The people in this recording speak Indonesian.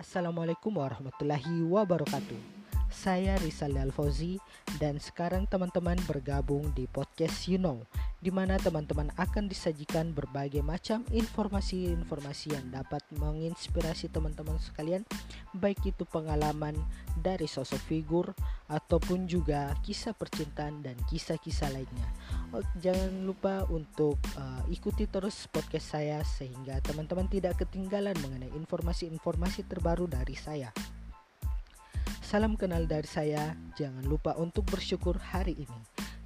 Assalamualaikum warahmatullahi wabarakatuh. Saya Rizal Alfauzi dan sekarang teman-teman bergabung di podcast You Know di mana teman-teman akan disajikan berbagai macam informasi-informasi yang dapat menginspirasi teman-teman sekalian baik itu pengalaman dari sosok figur ataupun juga kisah percintaan dan kisah-kisah lainnya. Oh, jangan lupa untuk uh, ikuti terus podcast saya sehingga teman-teman tidak ketinggalan mengenai informasi-informasi terbaru dari saya. Salam kenal dari saya. Jangan lupa untuk bersyukur hari ini.